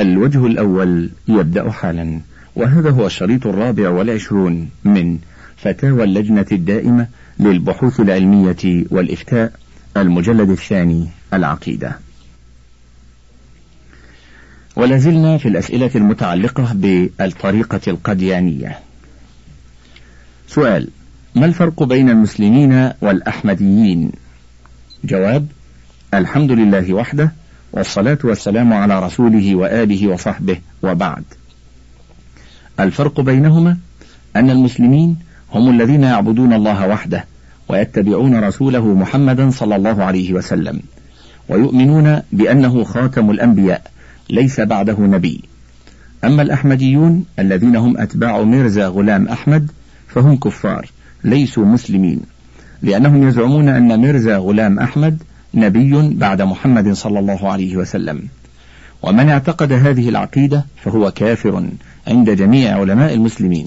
الوجه الأول يبدأ حالا وهذا هو الشريط الرابع والعشرون من فتاوى اللجنة الدائمة للبحوث العلمية والإفتاء المجلد الثاني العقيدة. ولازلنا في الأسئلة المتعلقة بالطريقة القديانية. سؤال ما الفرق بين المسلمين والأحمديين؟ جواب الحمد لله وحده والصلاة والسلام على رسوله وآله وصحبه وبعد. الفرق بينهما أن المسلمين هم الذين يعبدون الله وحده ويتبعون رسوله محمدا صلى الله عليه وسلم ويؤمنون بأنه خاتم الأنبياء ليس بعده نبي. أما الأحمديون الذين هم أتباع ميرزا غلام أحمد فهم كفار ليسوا مسلمين لأنهم يزعمون أن ميرزا غلام أحمد نبي بعد محمد صلى الله عليه وسلم. ومن اعتقد هذه العقيدة فهو كافر عند جميع علماء المسلمين.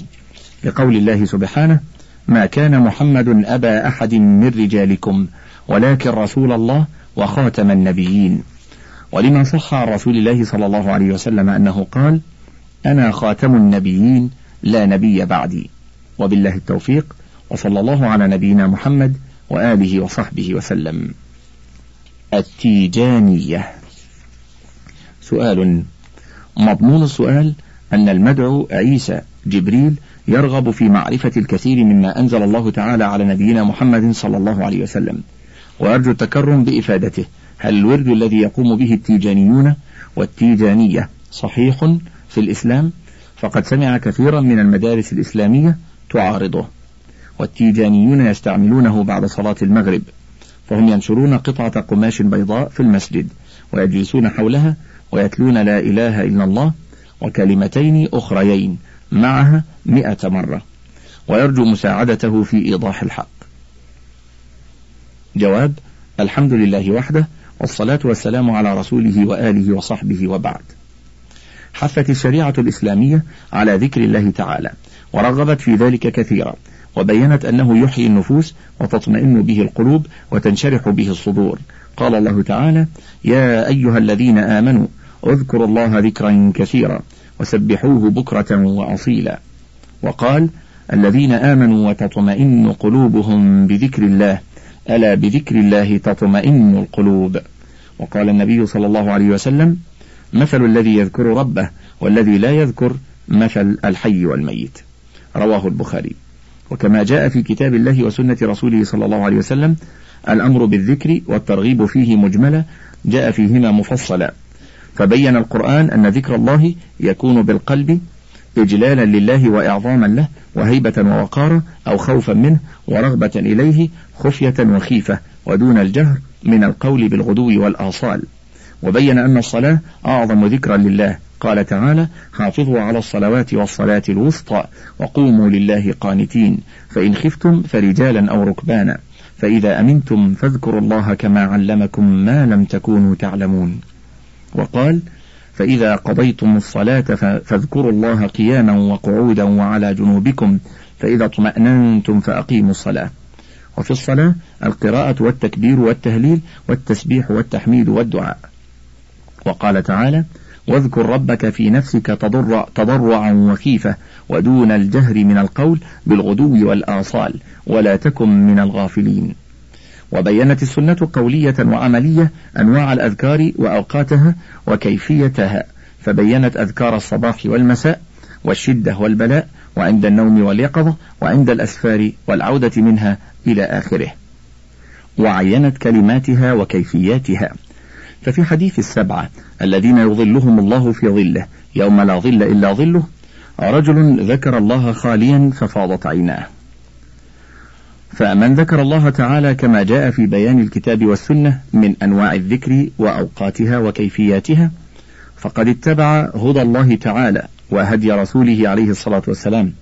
لقول الله سبحانه ما كان محمد أبا أحد من رجالكم ولكن رسول الله وخاتم النبيين. ولما صح عن رسول الله صلى الله عليه وسلم أنه قال أنا خاتم النبيين لا نبي بعدي. وبالله التوفيق وصلى الله على نبينا محمد وآله وصحبه وسلم. التيجانية. سؤال. مضمون السؤال أن المدعو عيسى جبريل يرغب في معرفة الكثير مما أنزل الله تعالى على نبينا محمد صلى الله عليه وسلم. ويرجو التكرم بإفادته. هل الورد الذي يقوم به التيجانيون والتيجانية صحيح في الإسلام؟ فقد سمع كثيرا من المدارس الإسلامية تعارضه. والتيجانيون يستعملونه بعد صلاة المغرب. فهم ينشرون قطعة قماش بيضاء في المسجد ويجلسون حولها ويتلون لا إله إلا الله وكلمتين أخريين معها مئة مرة. ويرجو مساعدته في إيضاح الحق. جواب الحمد لله وحده والصلاة والسلام على رسوله وآله وصحبه وبعد. حثت الشريعة الإسلامية على ذكر الله تعالى ورغبت في ذلك كثيرا. وبينت أنه يحيي النفوس وتطمئن به القلوب وتنشرح به الصدور. قال الله تعالى يا أيها الذين آمنوا اذكروا الله ذكرا كثيرا وسبحوه بكرة وأصيلا. وقال الذين آمنوا وتطمئن قلوبهم بذكر الله ألا بذكر الله تطمئن القلوب. وقال النبي صلى الله عليه وسلم مثل الذي يذكر ربه والذي لا يذكر مثل الحي والميت. رواه البخاري. وكما جاء في كتاب الله وسنة رسوله صلى الله عليه وسلم الأمر بالذكر والترغيب فيه مجملة جاء فيهما مفصلا. فبين القرآن أن ذكر الله يكون بالقلب إجلالا لله وإعظاما له وهيبة ووقارا أو خوفا منه ورغبة إليه خفية وخيفة ودون الجهر من القول بالغدو والآصال. وبين أن الصلاة أعظم ذكرا لله. قال تعالى حافظوا على الصلوات والصلاة الوسطى وقوموا لله قانتين فإن خفتم فرجالا أو ركبانا فإذا أمنتم فاذكروا الله كما علمكم ما لم تكونوا تعلمون. وقال فإذا قضيتم الصلاة فاذكروا الله قياما وقعودا وعلى جنوبكم فإذا اطمأننتم فأقيموا الصلاة. وفي الصلاة القراءة والتكبير والتهليل والتسبيح والتحميد والدعاء. وقال تعالى واذكر ربك في نفسك تضرع تضرعا وخيفة ودون الجهر من القول بالغدو والآصال ولا تكن من الغافلين. وبينت السنة قولية وعملية أنواع الأذكار وأوقاتها وكيفيتها فبينت أذكار الصباح والمساء والشدة والبلاء وعند النوم واليقظة وعند الأسفار والعودة منها إلى آخره. وعينت كلماتها وكيفياتها. ففي حديث السبعة الذين يظلهم الله في ظله يوم لا ظل إلا ظله رجل ذكر الله خاليا ففاضت عيناه. فمن ذكر الله تعالى كما جاء في بيان الكتاب والسنة من أنواع الذكر وأوقاتها وكيفياتها فقد اتبع هدى الله تعالى وهدي رسوله عليه الصلاة والسلام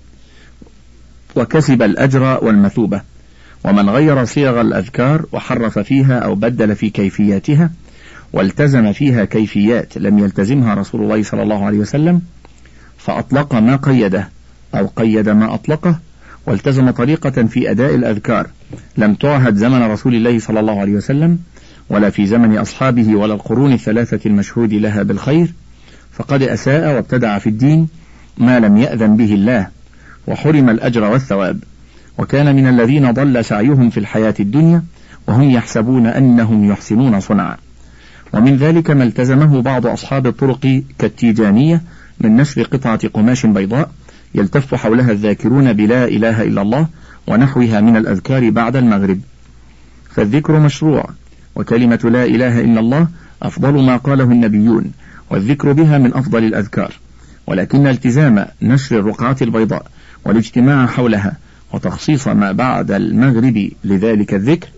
وكسب الأجر والمثوبة ومن غير صيغ الأذكار وحرف فيها أو بدل في كيفياتها والتزم فيها كيفيات لم يلتزمها رسول الله صلى الله عليه وسلم فأطلق ما قيده أو قيد ما أطلقه والتزم طريقة في أداء الأذكار. لم تعهد زمن رسول الله صلى الله عليه وسلم ولا في زمن أصحابه ولا القرون الثلاثة المشهود لها بالخير. فقد أساء وابتدع في الدين ما لم يأذن به الله وحرم الأجر والثواب. وكان من الذين ضل سعيهم في الحياة الدنيا وهم يحسبون أنهم يحسنون صنعا. ومن ذلك ما التزمه بعض أصحاب الطرق كالتيجانية من نشر قطعة قماش بيضاء يلتف حولها الذاكرون بلا إله إلا الله ونحوها من الأذكار بعد المغرب. فالذكر مشروع وكلمة لا إله إلا الله أفضل ما قاله النبيون والذكر بها من أفضل الأذكار. ولكن التزام نشر الرقعة البيضاء والاجتماع حولها وتخصيص ما بعد المغرب لذلك الذكر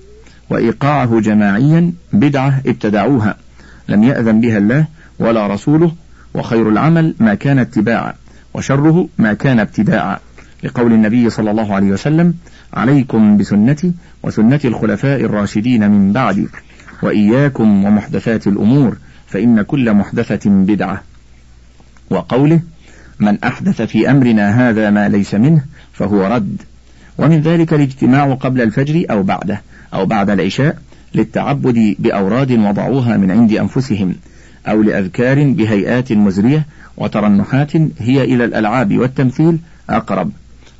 وإيقاعه جماعيا بدعة ابتدعوها. لم يأذن بها الله ولا رسوله وخير العمل ما كان اتباعا وشره ما كان ابتداعا. لقول النبي صلى الله عليه وسلم عليكم بسنتي وسنة الخلفاء الراشدين من بعدي وإياكم ومحدثات الأمور فإن كل محدثة بدعة. وقوله من أحدث في أمرنا هذا ما ليس منه فهو رد. ومن ذلك الاجتماع قبل الفجر أو بعده أو بعد العشاء للتعبد بأوراد وضعوها من عند أنفسهم أو لأذكار بهيئات مزرية وترنحات هي إلى الألعاب والتمثيل أقرب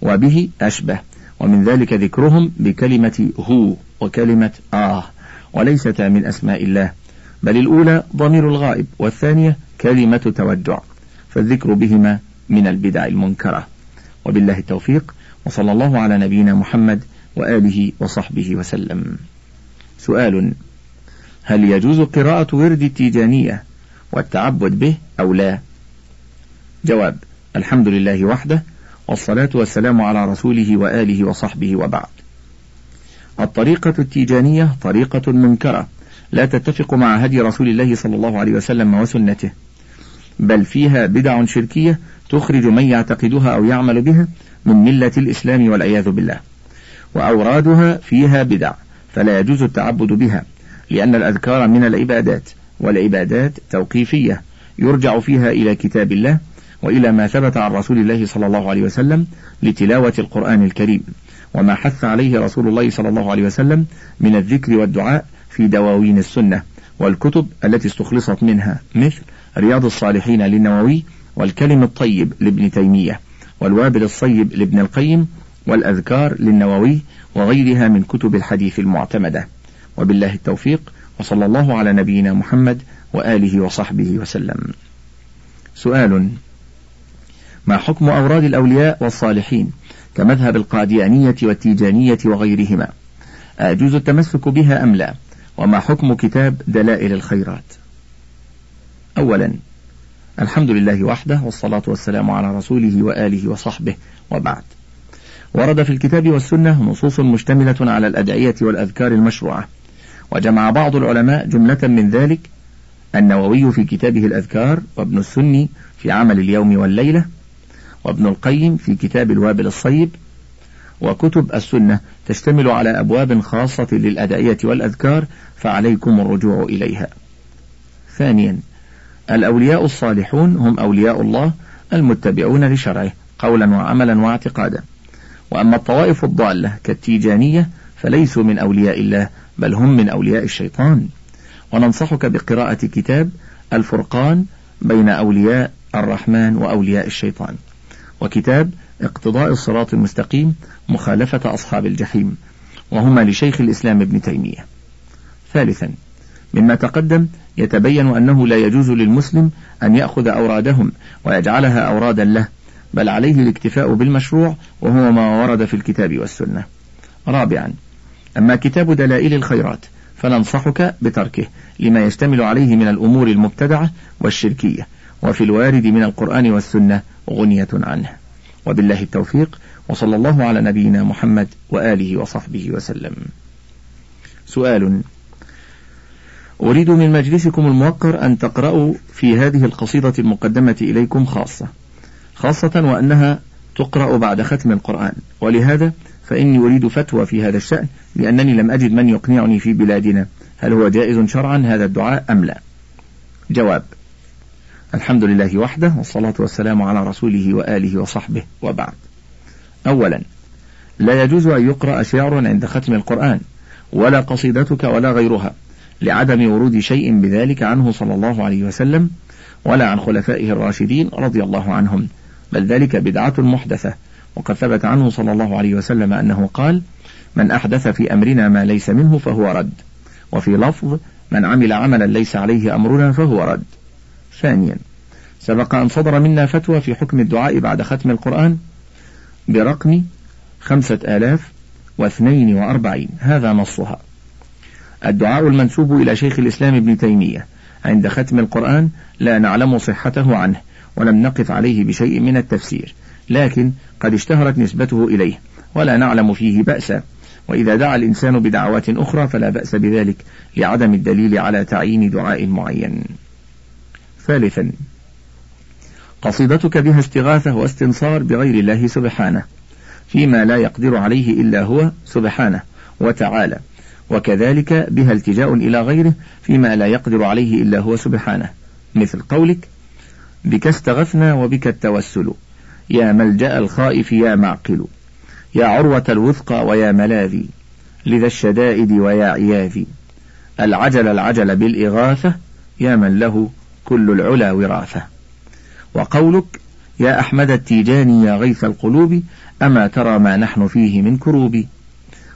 وبه أشبه ومن ذلك ذكرهم بكلمة هو وكلمة آه وليستا من أسماء الله بل الأولى ضمير الغائب والثانية كلمة توجع فالذكر بهما من البدع المنكرة. وبالله التوفيق وصلى الله على نبينا محمد وآله وصحبه وسلم. سؤال هل يجوز قراءة ورد التيجانية والتعبد به أو لا؟ جواب الحمد لله وحده والصلاة والسلام على رسوله وآله وصحبه وبعد. الطريقة التيجانية طريقة منكرة لا تتفق مع هدي رسول الله صلى الله عليه وسلم وسنته بل فيها بدع شركية تخرج من يعتقدها أو يعمل بها من ملة الإسلام والعياذ بالله وأورادها فيها بدع. فلا يجوز التعبد بها لأن الأذكار من العبادات والعبادات توقيفية يرجع فيها إلى كتاب الله وإلى ما ثبت عن رسول الله صلى الله عليه وسلم لتلاوة القرآن الكريم. وما حث عليه رسول الله صلى الله عليه وسلم من الذكر والدعاء في دواوين السنة والكتب التي استخلصت منها مثل رياض الصالحين للنووي والكلم الطيب لابن تيمية والوابل الصيب لابن القيم والأذكار للنووي وغيرها من كتب الحديث المعتمدة. وبالله التوفيق وصلى الله على نبينا محمد وآله وصحبه وسلم. سؤال ما حكم أوراد الأولياء والصالحين كمذهب القاديانية والتيجانية وغيرهما؟ أجوز التمسك بها أم لا؟ وما حكم كتاب دلائل الخيرات؟ أولا الحمد لله وحده والصلاة والسلام على رسوله وآله وصحبه وبعد. ورد في الكتاب والسنة نصوص مشتملة على الأدعية والأذكار المشروعة وجمع بعض العلماء جملة من ذلك النووي في كتابه الأذكار وابن السني في عمل اليوم والليلة وابن القيم في كتاب الوابل الصيب وكتب السنة تشتمل على أبواب خاصة للأدعية والأذكار فعليكم الرجوع إليها. ثانيا الأولياء الصالحون هم أولياء الله المتبعون لشرعه قولا وعملا واعتقادا. وأما الطوائف الضالة كالتيجانية فليسوا من أولياء الله بل هم من أولياء الشيطان. وننصحك بقراءة كتاب الفرقان بين أولياء الرحمن وأولياء الشيطان. وكتاب اقتضاء الصراط المستقيم مخالفة أصحاب الجحيم وهما لشيخ الإسلام ابن تيمية ثالثا مما تقدم يتبين أنه لا يجوز للمسلم أن يأخذ أورادهم ويجعلها أورادا له بل عليه الاكتفاء بالمشروع وهو ما ورد في الكتاب والسنة. رابعا أما كتاب دلائل الخيرات فننصحك بتركه لما يشتمل عليه من الأمور المبتدعة والشركية وفي الوارد من القرآن والسنة غنية عنه. وبالله التوفيق وصلى الله على نبينا محمد وآله وصحبه وسلم. سؤال أريد من مجلسكم الموقر أن تقرأوا في هذه القصيدة المقدمة إليكم خاصة. خاصة وأنها تقرأ بعد ختم القرآن. ولهذا فإني أريد فتوى في هذا الشأن لأنني لم أجد من يقنعني في بلادنا. هل هو جائز شرعا هذا الدعاء أم لا؟ جواب الحمد لله وحده والصلاة والسلام على رسوله وآله وصحبه وبعد. أولا لا يجوز أن يقرأ شعر عند ختم القرآن ولا قصيدتك ولا غيرها لعدم ورود شيء بذلك عنه صلى الله عليه وسلم ولا عن خلفائه الراشدين رضي الله عنهم. بل ذلك بدعة محدثة. وقد ثبت عنه صلى الله عليه وسلم أنه قال من أحدث في أمرنا ما ليس منه فهو رد. وفي لفظ من عمل عملا ليس عليه أمرنا فهو رد. ثانيا سبق أن صدر منا فتوى في حكم الدعاء بعد ختم القرآن برقم خمسة آلاف واثنين وأربعين. هذا نصها. الدعاء المنسوب إلى شيخ الإسلام ابن تيمية. عند ختم القرآن لا نعلم صحته عنه. ولم نقف عليه بشيء من التفسير لكن قد اشتهرت نسبته إليه ولا نعلم فيه بأسا. وإذا دعا الإنسان بدعوات أخرى فلا بأس بذلك لعدم الدليل على تعيين دعاء معين. ثالثا قصيدتك بها استغاثة واستنصار بغير الله سبحانه فيما لا يقدر عليه إلا هو سبحانه وتعالى وكذلك بها التجاء إلى غيره فيما لا يقدر عليه إلا هو سبحانه. مثل قولك بك استغثنا وبك التوسل. يا ملجأ الخائف يا معقل. يا عروة الوثقى ويا ملاذي. لذا الشدائد ويا عياذي. العجل العجل بالإغاثة يا من له كل العلا وراثة. وقولك يا أحمد التيجاني يا غيث القلوب أما ترى ما نحن فيه من كروب.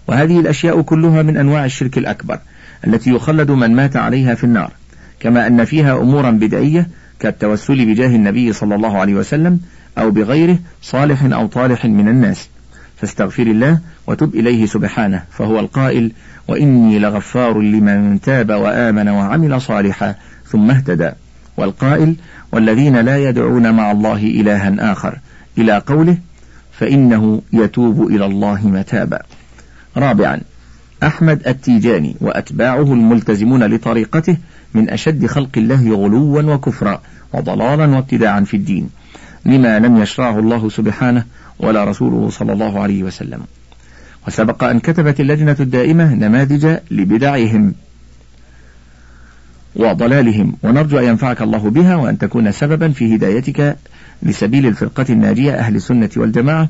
وهذه الأشياء كلها من أنواع الشرك الأكبر التي يخلد من مات عليها في النار. كما أن فيها أمورا بدعية كالتوسل بجاه النبي صلى الله عليه وسلم أو بغيره صالح أو طالح من الناس. فاستغفر الله وتب إليه سبحانه فهو القائل وإني لغفار لمن تاب وآمن وعمل صالحا ثم اهتدى. والقائل والذين لا يدعون مع الله إلها آخر إلى قوله فإنه يتوب إلى الله متابا. رابعا أحمد التيجاني وأتباعه الملتزمون لطريقته من أشد خلق الله غلوا وكفرا وضلالا وابتداعا في الدين لما لم يشرعه الله سبحانه ولا رسوله صلى الله عليه وسلم. وسبق أن كتبت اللجنة الدائمة نماذج لبدعهم وضلالهم ونرجو أن ينفعك الله بها وأن تكون سببا في هدايتك لسبيل الفرقة الناجية أهل السنة والجماعة.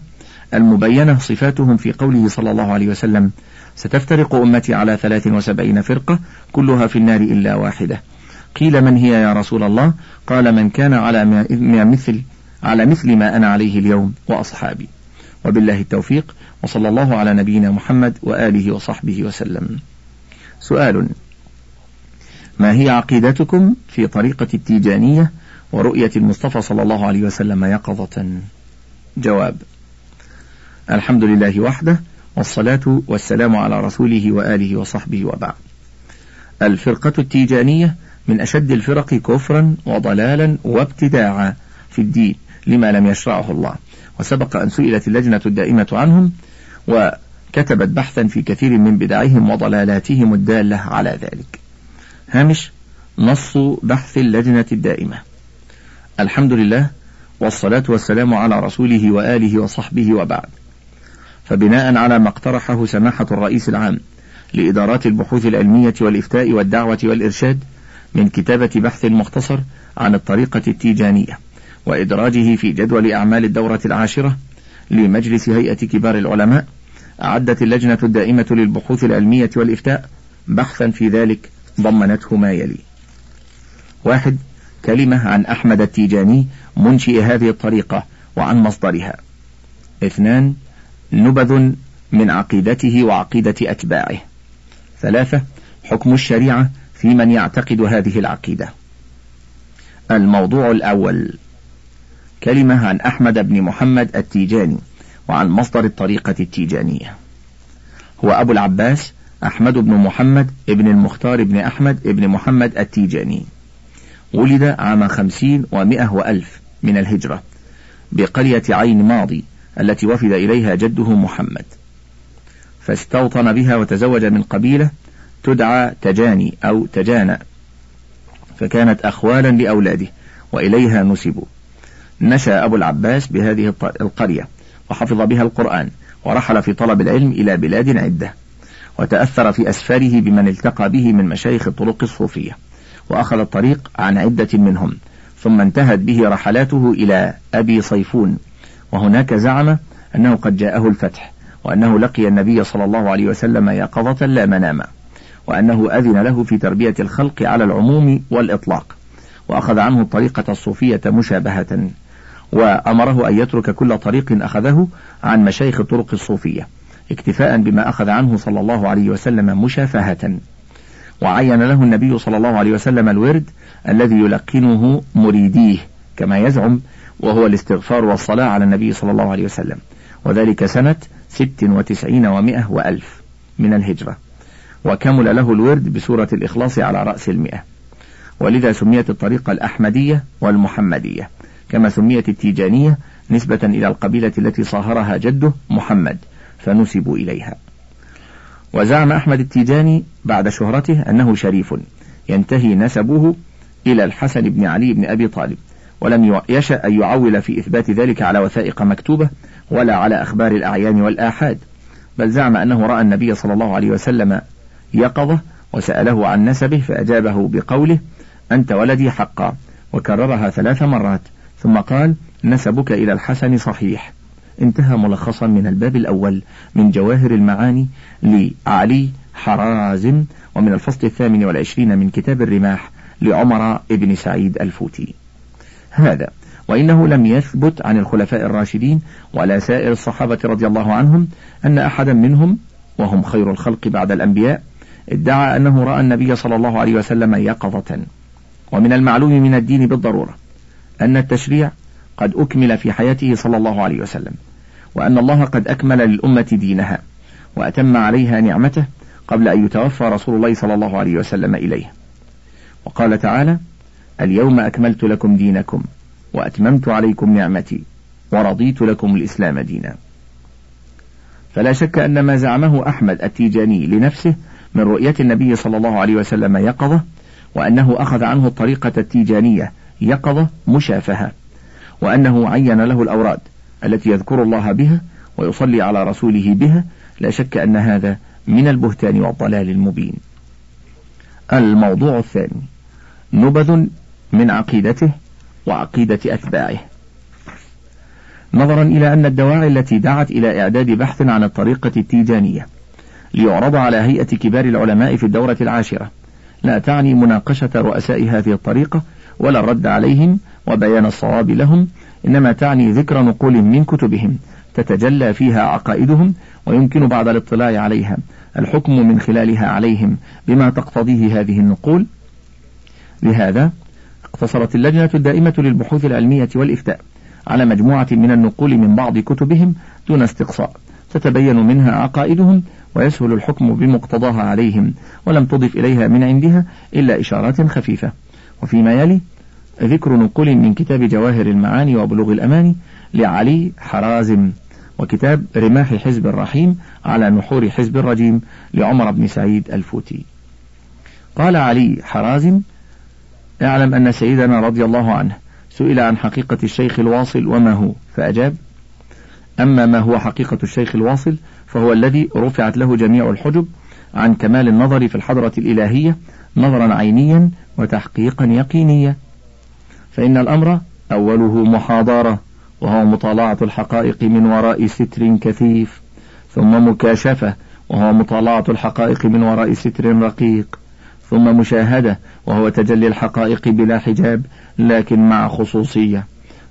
المبينة صفاتهم في قوله صلى الله عليه وسلم ستفترق أمتي على ثلاث وسبعين فرقة كلها في النار إلا واحدة. قيل من هي يا رسول الله؟ قال من كان على مثل على مثل ما أنا عليه اليوم وأصحابي. وبالله التوفيق وصلى الله على نبينا محمد وآله وصحبه وسلم. سؤال ما هي عقيدتكم في طريقة التيجانية ورؤية المصطفى صلى الله عليه وسلم يقظة؟ جواب الحمد لله وحده والصلاة والسلام على رسوله وآله وصحبه وبعد. الفرقة التيجانية من أشد الفرق كفرا وضلالا وابتداعا في الدين لما لم يشرعه الله. وسبق أن سئلت اللجنة الدائمة عنهم وكتبت بحثا في كثير من بدعهم وضلالاتهم الدالة على ذلك. هامش نص بحث اللجنة الدائمة. الحمد لله والصلاة والسلام على رسوله وآله وصحبه وبعد. فبناء على ما اقترحه سماحة الرئيس العام لإدارات البحوث العلمية والإفتاء والدعوة والإرشاد من كتابة بحث مختصر عن الطريقة التيجانية وإدراجه في جدول أعمال الدورة العاشرة لمجلس هيئة كبار العلماء أعدت اللجنة الدائمة للبحوث العلمية والإفتاء بحثا في ذلك ضمنته ما يلي. واحد كلمة عن أحمد التيجاني منشئ هذه الطريقة وعن مصدرها. اثنان نبذ من عقيدته وعقيدة أتباعه. ثلاثة حكم الشريعة في من يعتقد هذه العقيدة. الموضوع الأول كلمة عن أحمد بن محمد التيجاني وعن مصدر الطريقة التيجانية. هو أبو العباس أحمد بن محمد ابن المختار بن أحمد ابن محمد التيجاني. ولد عام خمسين ومئة وألف من الهجرة بقرية عين ماضي التي وفد إليها جده محمد. فاستوطن بها وتزوج من قبيلة تدعى تجاني أو تجانى فكانت أخوالا لأولاده وإليها نسبوا. نشأ أبو العباس بهذه القرية وحفظ بها القرآن ورحل في طلب العلم إلى بلاد عدة. وتأثر في أسفاره بمن التقى به من مشايخ الطرق الصوفية. وأخذ الطريق عن عدة منهم ثم انتهت به رحلاته إلى أبي صيفون وهناك زعم أنه قد جاءه الفتح وأنه لقي النبي صلى الله عليه وسلم يقظة لا مناما وأنه أذن له في تربية الخلق على العموم والإطلاق وأخذ عنه الطريقة الصوفية مشابهة وأمره أن يترك كل طريق أخذه عن مشايخ الطرق الصوفية اكتفاء بما أخذ عنه صلى الله عليه وسلم مشافهة. وعين له النبي صلى الله عليه وسلم الورد الذي يلقنه مريديه كما يزعم وهو الاستغفار والصلاة على النبي صلى الله عليه وسلم. وذلك سنة ست وتسعين ومائة وألف من الهجرة. وكمل له الورد بسورة الإخلاص على رأس المئة. ولذا سميت الطريقة الأحمدية والمحمدية. كما سميت التيجانية نسبة إلى القبيلة التي صاهرها جده محمد فنسبوا إليها. وزعم أحمد التيجاني بعد شهرته أنه شريف ينتهي نسبه إلى الحسن بن علي بن أبي طالب. ولم يشأ أن يعول في إثبات ذلك على وثائق مكتوبة ولا على أخبار الأعيان والآحاد. بل زعم أنه رأى النبي صلى الله عليه وسلم يقظة وسأله عن نسبه فأجابه بقوله أنت ولدي حقا. وكررها ثلاث مرات. ثم قال نسبك إلى الحسن صحيح. انتهى ملخصا من الباب الأول من جواهر المعاني لعلي حرازم ومن الفصل الثامن والعشرين من كتاب الرماح لعمر بن سعيد الفوتي. هذا وإنه لم يثبت عن الخلفاء الراشدين ولا سائر الصحابة رضي الله عنهم أن أحدا منهم وهم خير الخلق بعد الأنبياء ادعى أنه رأى النبي صلى الله عليه وسلم يقظة. ومن المعلوم من الدين بالضرورة أن التشريع قد أكمل في حياته صلى الله عليه وسلم وأن الله قد أكمل للأمة دينها وأتم عليها نعمته قبل أن يتوفى رسول الله صلى الله عليه وسلم إليه. وقال تعالى اليوم أكملت لكم دينكم وأتممت عليكم نعمتي ورضيت لكم الإسلام دينا. فلا شك أن ما زعمه أحمد التيجاني لنفسه من رؤية النبي صلى الله عليه وسلم يقظة وأنه أخذ عنه الطريقة التيجانية يقظة مشافهة وأنه عين له الأوراد التي يذكر الله بها ويصلي على رسوله بها لا شك أن هذا من البهتان والضلال المبين. الموضوع الثاني نبذ من عقيدته وعقيدة أتباعه. نظرا إلى أن الدواعي التي دعت إلى إعداد بحث عن الطريقة التيجانية ليعرض على هيئة كبار العلماء في الدورة العاشرة لا تعني مناقشة رؤساء هذه الطريقة ولا الرد عليهم وبيان الصواب لهم إنما تعني ذكر نقول من كتبهم تتجلى فيها عقائدهم ويمكن بعد الاطلاع عليها. الحكم من خلالها عليهم بما تقتضيه هذه النقول. لهذا اقتصرت اللجنة الدائمة للبحوث العلمية والإفتاء على مجموعة من النقول من بعض كتبهم دون استقصاء تتبين منها عقائدهم ويسهل الحكم بمقتضاها عليهم ولم تضف إليها من عندها إلا إشارات خفيفة. وفيما يلي ذكر نقول من كتاب جواهر المعاني وبلوغ الأماني لعلي حرازم وكتاب رماح حزب الرحيم على نحور حزب الرجيم لعمر بن سعيد الفوتي. قال علي حرازم اعلم أن سيدنا رضي الله عنه سئل عن حقيقة الشيخ الواصل وما هو فأجاب أما ما هو حقيقة الشيخ الواصل فهو الذي رفعت له جميع الحجب عن كمال النظر في الحضرة الإلهية نظرا عينيا وتحقيقا يقينيا. فإن الأمر أوله محاضرة وهو مطالعة الحقائق من وراء ستر كثيف ثم مكاشفة وهو مطالعة الحقائق من وراء ستر رقيق. ثم مشاهدة وهو تجلي الحقائق بلا حجاب لكن مع خصوصية.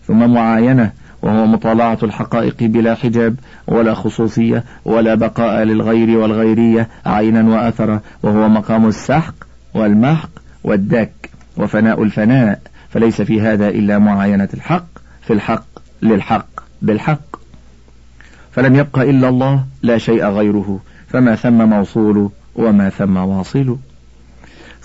ثم معاينة وهو مطالعة الحقائق بلا حجاب ولا خصوصية ولا بقاء للغير والغيرية عينا وأثرا وهو مقام السحق والمحق والدك وفناء الفناء. فليس في هذا إلا معاينة الحق في الحق للحق بالحق. فلم يبق إلا الله لا شيء غيره فما ثم موصول وما ثم واصل.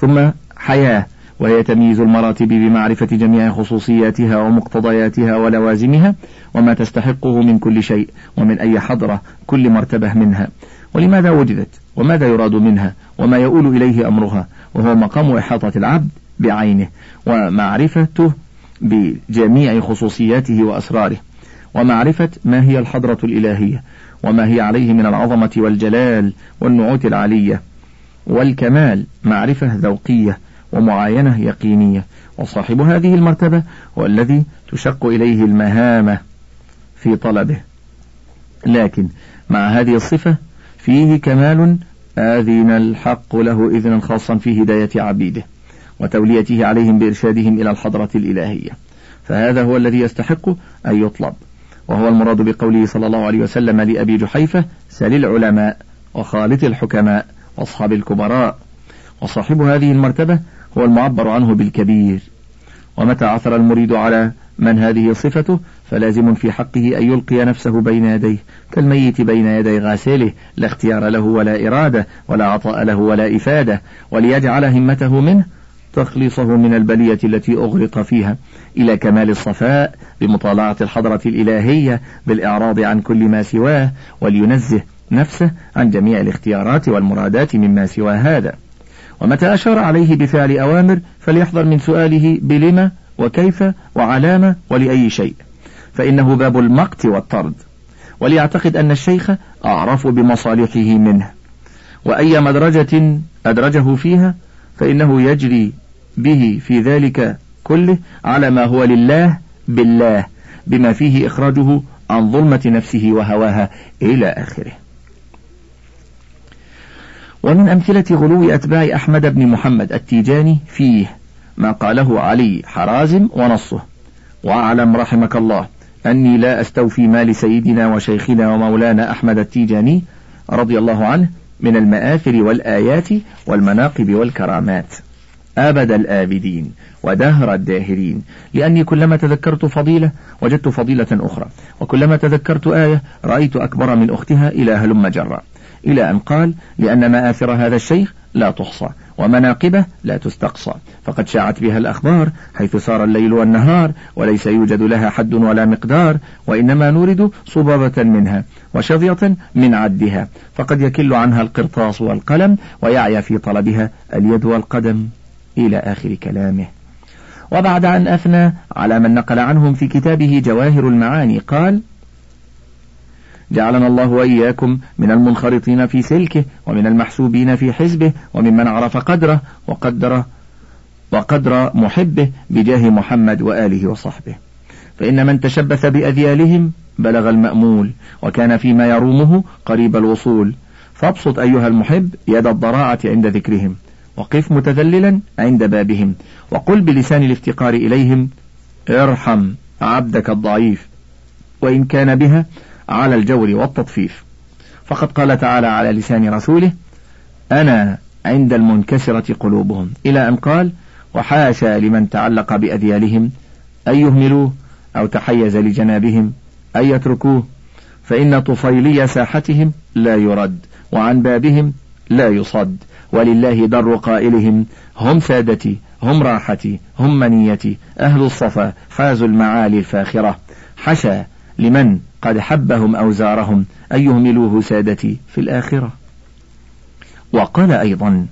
ثم حياة وهي تمييز المراتب بمعرفة جميع خصوصياتها ومقتضياتها ولوازمها وما تستحقه من كل شيء ومن أي حضرة كل مرتبة منها. ولماذا وجدت؟ وماذا يراد منها؟ وما يؤول إليه أمرها؟ وهو مقام إحاطة العبد بعينه ومعرفته بجميع خصوصياته وأسراره. ومعرفة ما هي الحضرة الإلهية وما هي عليه من العظمة والجلال والنعوت العالية والكمال معرفة ذوقية ومعاينة يقينية. وصاحب هذه المرتبة هو الذي تشق إليه المهامة في طلبه. لكن مع هذه الصفة فيه كمال آذن الحق له إذنا خاصا في هداية عبيده وتوليته عليهم بإرشادهم إلى الحضرة الإلهية. فهذا هو الذي يستحق أن يطلب. وهو المراد بقوله صلى الله عليه وسلم لأبي جحيفة سل العلماء وخالط الحكماء. واصحاب الكبراء. وصاحب هذه المرتبة هو المعبر عنه بالكبير. ومتى عثر المريد على من هذه صفته فلازم في حقه أن يلقي نفسه بين يديه كالميت بين يدي غاسله لا اختيار له ولا إرادة ولا عطاء له ولا إفادة. وليجعل همته منه تخلصه من البلية التي أغرق فيها إلى كمال الصفاء بمطالعة الحضرة الإلهية بالإعراض عن كل ما سواه ولينزه نفسه عن جميع الاختيارات والمرادات مما سوى هذا. ومتى أشار عليه بفعل أوامر فليحذر من سؤاله بلما وكيف وعلامة ولأي شيء. فإنه باب المقت والطرد. وليعتقد أن الشيخ أعرف بمصالحه منه. وأي مدرجة أدرجه فيها فإنه يجري به في ذلك كله على ما هو لله بالله بما فيه إخراجه عن ظلمة نفسه وهواها إلى آخره. ومن أمثلة غلو أتباع أحمد بن محمد التيجاني فيه ما قاله علي حرازم ونصه. واعلم رحمك الله أني لا أستوفي مال سيدنا وشيخنا ومولانا أحمد التيجاني رضي الله عنه من المآثر والآيات والمناقب والكرامات. أبد الآبدين ودهر الداهرين. لأني كلما تذكرت فضيلة وجدت فضيلة أخرى وكلما تذكرت آية رأيت أكبر من أختها إلى هلم جرا. إلى أن قال لأن مآثر هذا الشيخ لا تحصى ومناقبه لا تستقصى. فقد شاعت بها الأخبار حيث صار الليل والنهار وليس يوجد لها حد ولا مقدار وإنما نورد صبابة منها وشظية من عدها. فقد يكل عنها القرطاس والقلم ويعيا في طلبها اليد والقدم إلى آخر كلامه. وبعد أن أثنى على من نقل عنهم في كتابه جواهر المعاني قال جعلنا الله وإياكم من المنخرطين في سلكه ومن المحسوبين في حزبه وممن عرف قدره وقدر وقدر محبه بجاه محمد وآله وصحبه. فإن من تشبث بأذيالهم بلغ المأمول وكان فيما يرومه قريب الوصول. فابسط أيها المحب يد الضراعة عند ذكرهم وقف متذللا عند بابهم وقل بلسان الافتقار إليهم ارحم عبدك الضعيف. وإن كان بها على الجور والتطفيف. فقد قال تعالى على لسان رسوله أنا عند المنكسرة قلوبهم. إلى أن قال وحاشا لمن تعلق بأذيالهم أن يهملوه أو تحيز لجنابهم أن يتركوه فإن طفيلي ساحتهم لا يرد وعن بابهم لا يصد. ولله در قائلهم هم سادتي هم راحتي هم منيتي أهل الصفا حازوا المعالي الفاخرة. حشا لمن قد حبهم أوزارهم أن يهملوه سادتي في الآخرة؟ وقال أيضا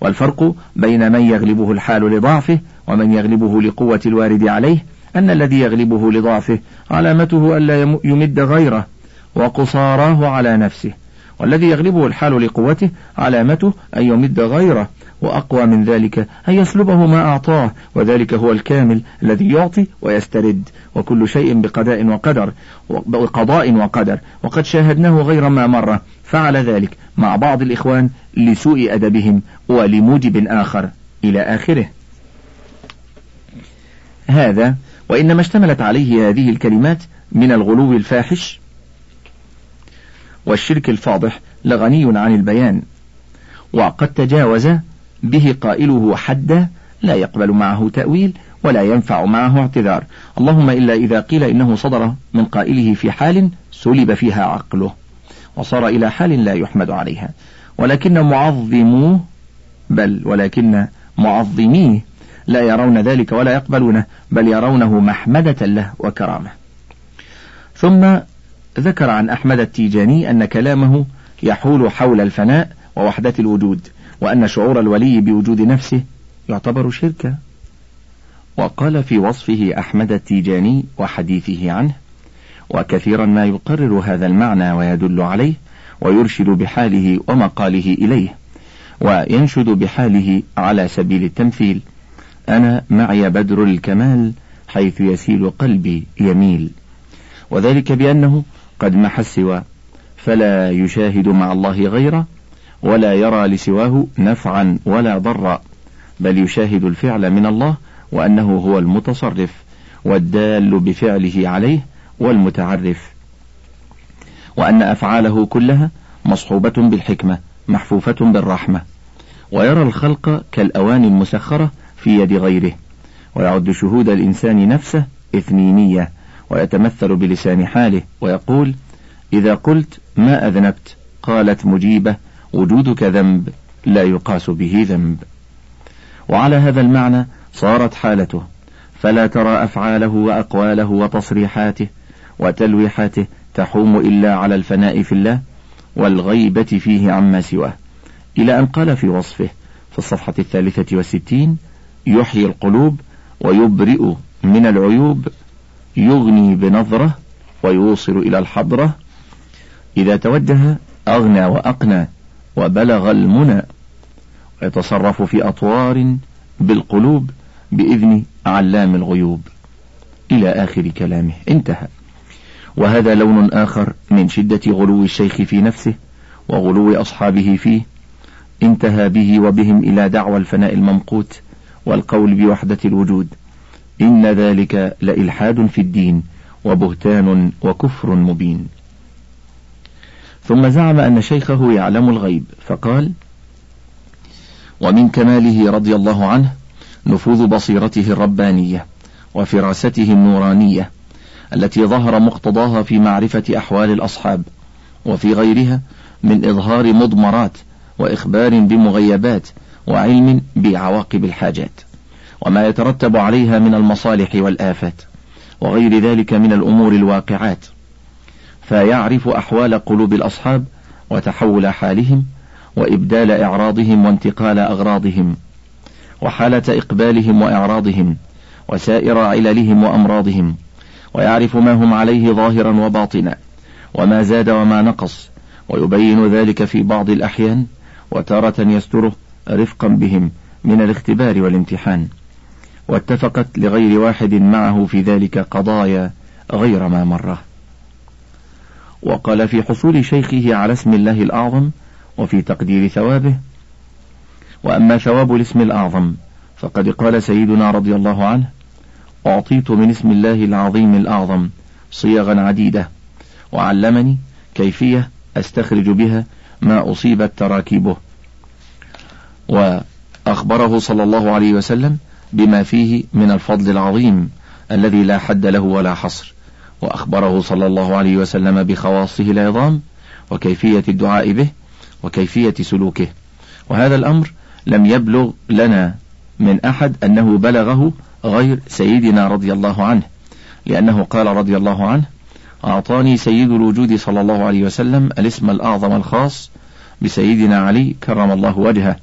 والفرق بين من يغلبه الحال لضعفه ومن يغلبه لقوة الوارد عليه أن الذي يغلبه لضعفه علامته ألا يمد غيره وقصاراه على نفسه والذي يغلبه الحال لقوته علامته أن يمد غيره وأقوى من ذلك أن يسلبه ما أعطاه وذلك هو الكامل الذي يعطي ويسترد وكل شيء بقضاء وقدر وقضاء وقدر. وقد شاهدناه غير ما مرة فعل ذلك مع بعض الإخوان لسوء أدبهم ولموجب آخر إلى آخره. هذا وإنما اشتملت عليه هذه الكلمات من الغلو الفاحش. والشرك الفاضح لغني عن البيان. وقد تجاوز به قائله حدا لا يقبل معه تأويل ولا ينفع معه اعتذار. اللهم إلا إذا قيل إنه صدر من قائله في حال سلب فيها عقله وصار إلى حال لا يحمد عليها. ولكن معظموه بل ولكن معظميه لا يرون ذلك ولا يقبلونه بل يرونه محمدة له وكرامة. ثم ذكر عن أحمد التيجاني أن كلامه يحول حول الفناء ووحدة الوجود. وأن شعور الولي بوجود نفسه يعتبر شركا. وقال في وصفه أحمد التيجاني وحديثه عنه وكثيرا ما يقرر هذا المعنى ويدل عليه ويرشد بحاله ومقاله إليه وينشد بحاله على سبيل التمثيل أنا معي بدر الكمال حيث يسيل قلبي يميل. وذلك بأنه قد محى السوى فلا يشاهد مع الله غيره ولا يرى لسواه نفعا ولا ضرا بل يشاهد الفعل من الله وأنه هو المتصرف والدال بفعله عليه والمتعرف. وأن أفعاله كلها مصحوبة بالحكمة محفوفة بالرحمة. ويرى الخلق كالأواني المسخرة في يد غيره. ويعد شهود الإنسان نفسه إثنينية ويتمثل بلسان حاله ويقول إذا قلت ما أذنبت قالت مجيبة وجودك ذنب لا يقاس به ذنب. وعلى هذا المعنى صارت حالته فلا ترى أفعاله وأقواله وتصريحاته وتلويحاته تحوم إلا على الفناء في الله والغيبة فيه عما سواه. إلى أن قال في وصفه في الصفحة الثالثة والستين يحيي القلوب ويبرئ من العيوب يغني بنظرة ويوصل إلى الحضرة. إذا توجه أغنى وأقنى وبلغ المنى ويتصرف في أطوار بالقلوب بإذن علام الغيوب. إلى آخر كلامه. انتهى. وهذا لون آخر من شدة غلو الشيخ في نفسه وغلو أصحابه فيه. انتهى به وبهم إلى دعوى الفناء الممقوت والقول بوحدة الوجود. إن ذلك لإلحاد في الدين وبهتان وكفر مبين. ثم زعم أن شيخه يعلم الغيب فقال ومن كماله رضي الله عنه نفوذ بصيرته الربانية وفراسته النورانية التي ظهر مقتضاها في معرفة أحوال الأصحاب وفي غيرها من إظهار مضمرات وإخبار بمغيبات وعلم بعواقب الحاجات وما يترتب عليها من المصالح والآفات وغير ذلك من الأمور الواقعات. فيعرف أحوال قلوب الأصحاب وتحول حالهم وإبدال إعراضهم وانتقال أغراضهم وحالة إقبالهم وإعراضهم وسائر عللهم وأمراضهم ويعرف ما هم عليه ظاهرا وباطنا وما زاد وما نقص ويبين ذلك في بعض الأحيان وتارة يستره رفقا بهم من الاختبار والامتحان واتفقت لغير واحد معه في ذلك قضايا غير ما مره وقال في حصول شيخه على اسم الله الأعظم وفي تقدير ثوابه وأما ثواب الاسم الأعظم فقد قال سيدنا رضي الله عنه أعطيت من اسم الله العظيم الأعظم صيغا عديدة وعلمني كيفية أستخرج بها ما أصيبت تراكيبه. وأخبره صلى الله عليه وسلم بما فيه من الفضل العظيم الذي لا حد له ولا حصر. وأخبره صلى الله عليه وسلم بخواصه العظام وكيفية الدعاء به وكيفية سلوكه. وهذا الأمر لم يبلغ لنا من أحد أنه بلغه غير سيدنا رضي الله عنه لأنه قال رضي الله عنه أعطاني سيد الوجود صلى الله عليه وسلم الاسم الأعظم الخاص بسيدنا علي كرم الله وجهه.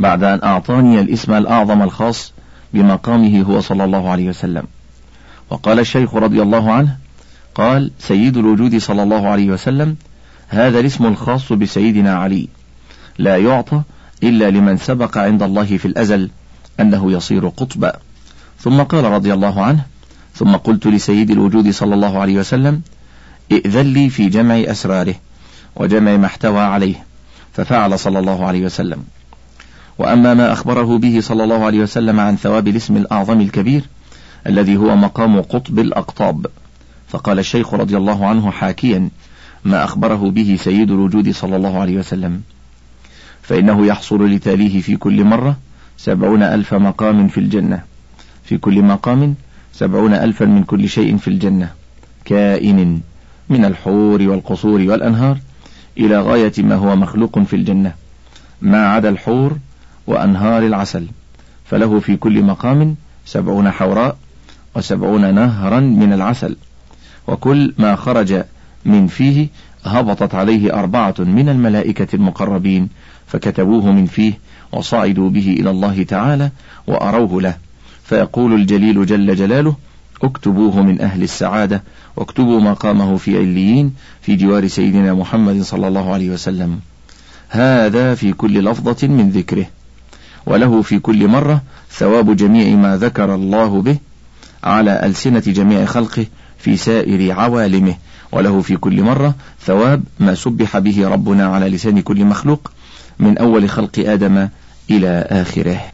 بعد أن أعطاني الاسم الأعظم الخاص بمقامه هو صلى الله عليه وسلم. وقال الشيخ رضي الله عنه قال سيد الوجود صلى الله عليه وسلم هذا الاسم الخاص بسيدنا علي. لا يعطى إلا لمن سبق عند الله في الأزل أنه يصير قطبا. ثم قال رضي الله عنه ثم قلت لسيد الوجود صلى الله عليه وسلم ائذن لي في جمع أسراره وجمع ما احتوى عليه ففعل صلى الله عليه وسلم. وأما ما أخبره به صلى الله عليه وسلم عن ثواب الاسم الأعظم الكبير الذي هو مقام قطب الأقطاب. فقال الشيخ رضي الله عنه حاكيا ما أخبره به سيد الوجود صلى الله عليه وسلم. فإنه يحصل لتاليه في كل مرة سبعون ألف مقام في الجنة. في كل مقام سبعون ألفا من كل شيء في الجنة. كائن من الحور والقصور والأنهار إلى غاية ما هو مخلوق في الجنة. ما عدا الحور وأنهار العسل. فله في كل مقام سبعون حوراء وسبعون نهرا من العسل وكل ما خرج من فيه هبطت عليه أربعة من الملائكة المقربين فكتبوه من فيه وصعدوا به إلى الله تعالى وأروه له. فيقول الجليل جل جلاله اكتبوه من أهل السعادة واكتبوا مقامه في عليين في جوار سيدنا محمد صلى الله عليه وسلم. هذا في كل لفظة من ذكره وله في كل مرة ثواب جميع ما ذكر الله به على ألسنة جميع خلقه في سائر عوالمه وله في كل مرة ثواب ما سبح به ربنا على لسان كل مخلوق من أول خلق آدم إلى آخره.